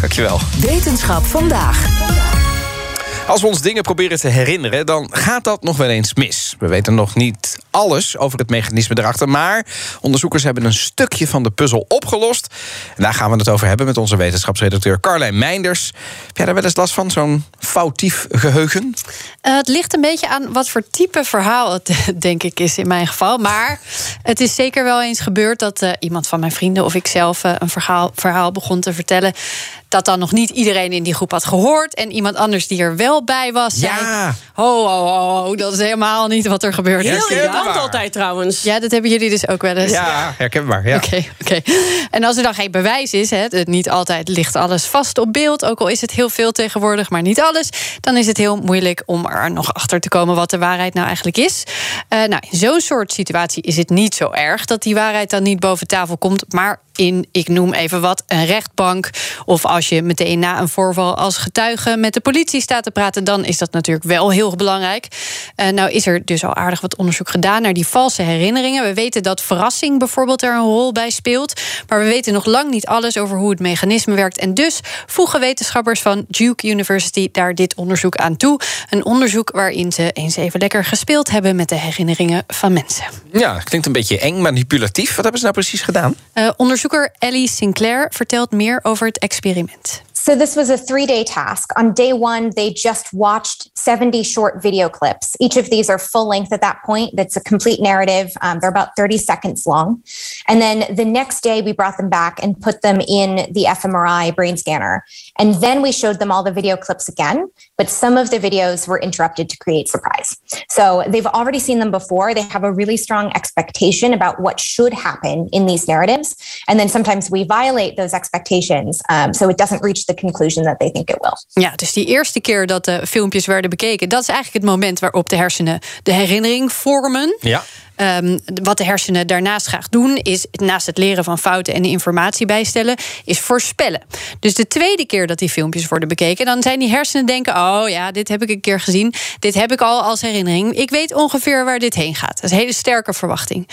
Dankjewel. Wetenschap vandaag. Als we ons dingen proberen te herinneren, dan gaat dat nog wel eens mis. We weten nog niet alles over het mechanisme erachter, maar onderzoekers hebben een stukje van de puzzel opgelost. En daar gaan we het over hebben met onze wetenschapsredacteur Carlijn Meinders. Heb jij daar wel eens last van, zo'n foutief geheugen? Uh, het ligt een beetje aan wat voor type verhaal het, denk ik, is in mijn geval. Maar het is zeker wel eens gebeurd dat uh, iemand van mijn vrienden of ik zelf uh, een verhaal, verhaal begon te vertellen. Dat dan nog niet iedereen in die groep had gehoord. En iemand anders die er wel bij was, zei: Ja. Ho, ho, ho, ho, dat is helemaal niet wat er gebeurde. Heel Herkenbaar. irritant altijd trouwens. Ja, dat hebben jullie dus ook wel eens. Ja, herkenbaar. Ja. Oké, oké. En als er dan geen bewijs is, hè, het niet altijd ligt alles vast op beeld, ook al is het heel veel tegenwoordig, maar niet alles, dan is het heel moeilijk om er nog achter te komen wat de waarheid nou eigenlijk is. Eh, nou, in zo'n soort situatie is het niet zo erg dat die waarheid dan niet boven tafel komt, maar in, ik noem even wat, een rechtbank. Of als je meteen na een voorval als getuige met de politie staat te praten, dan is dat natuurlijk wel heel belangrijk. Uh, nou is er dus al aardig wat onderzoek gedaan naar die valse herinneringen. We weten dat verrassing bijvoorbeeld er een rol bij speelt. Maar we weten nog lang niet alles over hoe het mechanisme werkt. En dus voegen wetenschappers van Duke University daar dit onderzoek aan toe. Een onderzoek waarin ze eens even lekker gespeeld hebben met de herinneringen van mensen. Ja, klinkt een beetje eng, manipulatief. Wat hebben ze nou precies gedaan? Uh, onderzoeker Ellie Sinclair vertelt meer over het experiment. So this was a three-day task. On day one, they just watched 70 short video clips. Each of these are full length at that point. That's a complete narrative. Um, they're about 30 seconds long. And then the next day, we brought them back and put them in the fMRI brain scanner. And then we showed them all the video clips again, but some of the videos were interrupted to create surprise. So they've already seen them before. They have a really strong expectation about what should happen in these narratives. And then sometimes we violate those expectations um, so it doesn't reach the conclusion that they think it will. Ja, dus die eerste keer dat de filmpjes werden bekeken, dat is eigenlijk het moment waarop de hersenen de herinnering vormen. Ja. Um, wat de hersenen daarnaast graag doen, is naast het leren van fouten en informatie bijstellen, is voorspellen. Dus de tweede keer dat die filmpjes worden bekeken, dan zijn die hersenen denken: oh ja, dit heb ik een keer gezien, dit heb ik al als herinnering. Ik weet ongeveer waar dit heen gaat. Dat is een hele sterke verwachting.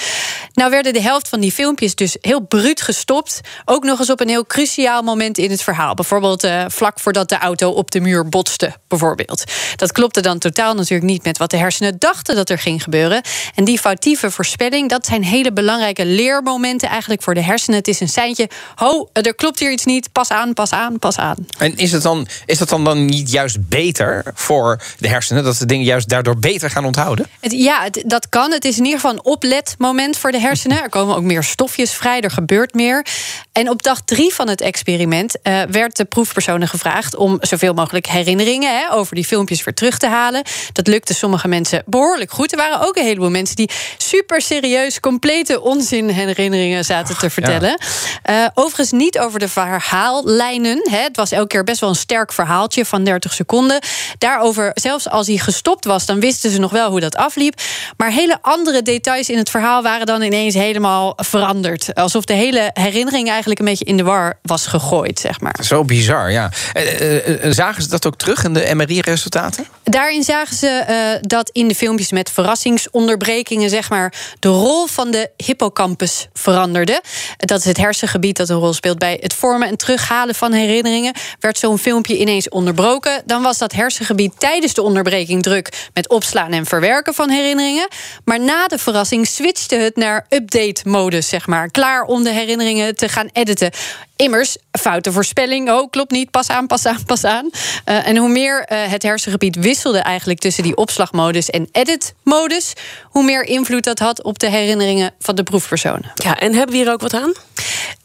Nou werden de helft van die filmpjes dus heel bruut gestopt, ook nog eens op een heel cruciaal moment in het verhaal. Bijvoorbeeld uh, vlak voordat de auto op de muur botste, bijvoorbeeld. Dat klopte dan totaal natuurlijk niet met wat de hersenen dachten dat er ging gebeuren. En die foutieve voorspelling, dat zijn hele belangrijke leermomenten eigenlijk voor de hersenen. Het is een seintje, ho, er klopt hier iets niet, pas aan, pas aan, pas aan. En is, het dan, is dat dan, dan niet juist beter voor de hersenen, dat ze dingen juist daardoor beter gaan onthouden? Het, ja, het, dat kan. Het is in ieder geval een opletmoment voor de hersenen. Er komen ook meer stofjes vrij, er gebeurt meer. En op dag drie van het experiment uh, werd de proefpersonen gevraagd om zoveel mogelijk herinneringen hè, over die filmpjes weer terug te halen. Dat lukte sommige mensen behoorlijk goed. Er waren ook een heleboel mensen die super serieus complete onzin herinneringen zaten te vertellen. Ja. Uh, overigens niet over de verhaallijnen. Hè. Het was elke keer best wel een sterk verhaaltje van 30 seconden. Daarover, zelfs als hij gestopt was, dan wisten ze nog wel hoe dat afliep. Maar hele andere details in het verhaal waren dan ineens helemaal veranderd. Alsof de hele herinnering eigenlijk een beetje in de war was gegooid, zeg maar. Zo bizar, ja. Uh, uh, zagen ze dat ook terug in de MRI-resultaten? Daarin zagen ze dat in de filmpjes met verrassingsonderbrekingen, zeg maar, de rol van de hippocampus veranderde. Dat is het hersengebied dat een rol speelt bij het vormen en terughalen van herinneringen. Werd zo'n filmpje ineens onderbroken, dan was dat hersengebied tijdens de onderbreking druk met opslaan en verwerken van herinneringen. Maar na de verrassing switchte het naar update-modus, zeg maar. Klaar om de herinneringen te gaan editen. Immers, foute voorspelling. Oh, klopt niet. Pas aan, pas aan, pas aan. Uh, en hoe meer uh, het hersengebied wisselde eigenlijk tussen die opslagmodus en edit-modus, hoe meer invloed dat had op de herinneringen van de proefpersonen. Ja, en hebben we hier ook wat aan?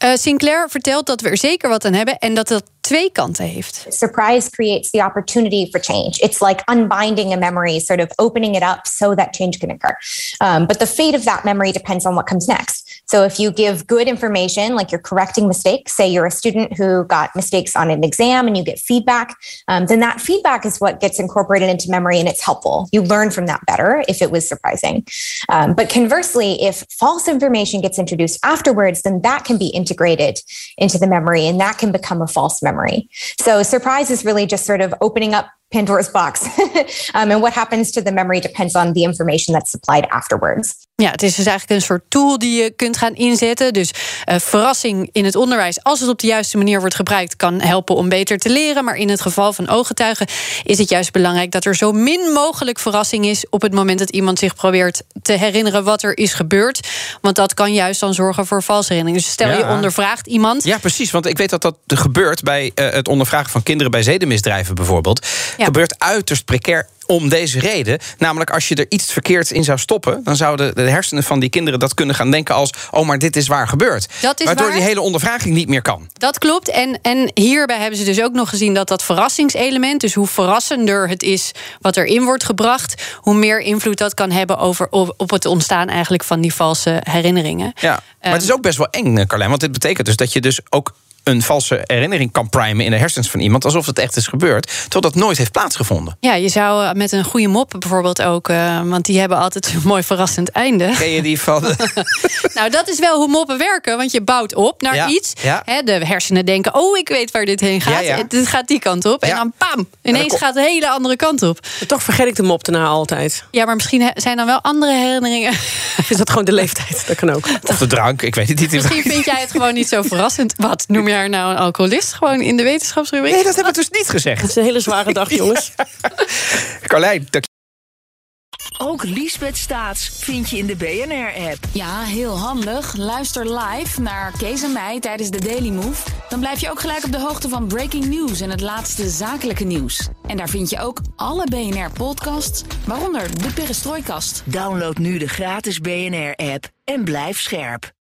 Uh, Sinclair vertelt dat we er zeker wat aan hebben en dat dat twee kanten heeft. Surprise creates the opportunity for change. It's like unbinding a memory, sort of opening it up so that change can occur. Um, but the fate of that memory depends on what comes next. So if you give good information, like you're correcting mistakes, say you're a student who got mistakes on an exam and you get feedback, um, then that feedback is what gets incorporated into memory and it's helpful. You learn from that better if it was surprising. Um, but conversely, if false information gets introduced afterwards, then that can be integrated into the memory and that can become a false memory. So surprise is really just sort of opening up Pandora's box. um, and what happens to the memory depends on the information that's supplied afterwards. Ja, het is dus eigenlijk een soort tool die je kunt gaan inzetten. Dus uh, verrassing in het onderwijs, als het op de juiste manier wordt gebruikt, kan helpen om beter te leren. Maar in het geval van ooggetuigen is het juist belangrijk dat er zo min mogelijk verrassing is op het moment dat iemand zich probeert te herinneren wat er is gebeurd. Want dat kan juist dan zorgen voor valse herinneringen. Dus stel Ja. je ondervraagt iemand. Ja, precies. Want ik weet dat dat gebeurt bij eh, het ondervragen van kinderen bij zedenmisdrijven bijvoorbeeld. Ja. Gebeurt uiterst precair om deze reden. Namelijk, als je er iets verkeerds in zou stoppen, dan zouden de hersenen van die kinderen dat kunnen gaan denken als: oh, maar dit is waar gebeurd. Dat is Waardoor waar. die hele ondervraging niet meer kan. Dat klopt. En, en hierbij hebben ze dus ook nog gezien dat dat verrassingselement, dus hoe verrassender het is wat erin wordt gebracht, hoe meer invloed dat kan hebben over, op, op het ontstaan eigenlijk van die valse herinneringen. Ja. Maar het is Ehm. ook best wel eng, eh, Carlijn. Want dit betekent dus dat je dus ook een valse herinnering kan primen in de hersens van iemand, alsof het echt is gebeurd, terwijl dat nooit heeft plaatsgevonden. Ja, je zou eh, met een goede mop bijvoorbeeld ook, eh, want die hebben altijd een mooi verrassend einde. Ken je die van. Nou, dat is wel hoe moppen werken, want je bouwt op naar Ja, iets. ja. Hè, de hersenen denken, oh, ik weet waar dit heen gaat. Ja, Het gaat die kant op. En dan pam, ineens gaat het een hele andere kant op. Toch vergeet ik de mop daarna altijd. Ja, maar misschien zijn dan wel andere herinneringen. Is dat gewoon de leeftijd? Dat kan ook. Of de drank, ik weet het niet. Misschien vind jij het gewoon niet zo verrassend. Wat, noem je haar nou een alcoholist? Gewoon in de wetenschapsrubriek? Nee, dat heb ik dus niet gezegd. Het is een hele zware dag, jongens. Carlijn, dank Ook Liesbeth Staats vind je in de BNR-app. Ja, heel handig. Luister live naar Kees en mij tijdens de Daily Move. Dan blijf je ook gelijk op de hoogte van breaking news en het laatste zakelijke nieuws. En daar vind je ook alle BNR-podcasts, waaronder de Perestrooikast. Download nu de gratis BNR-app en blijf scherp.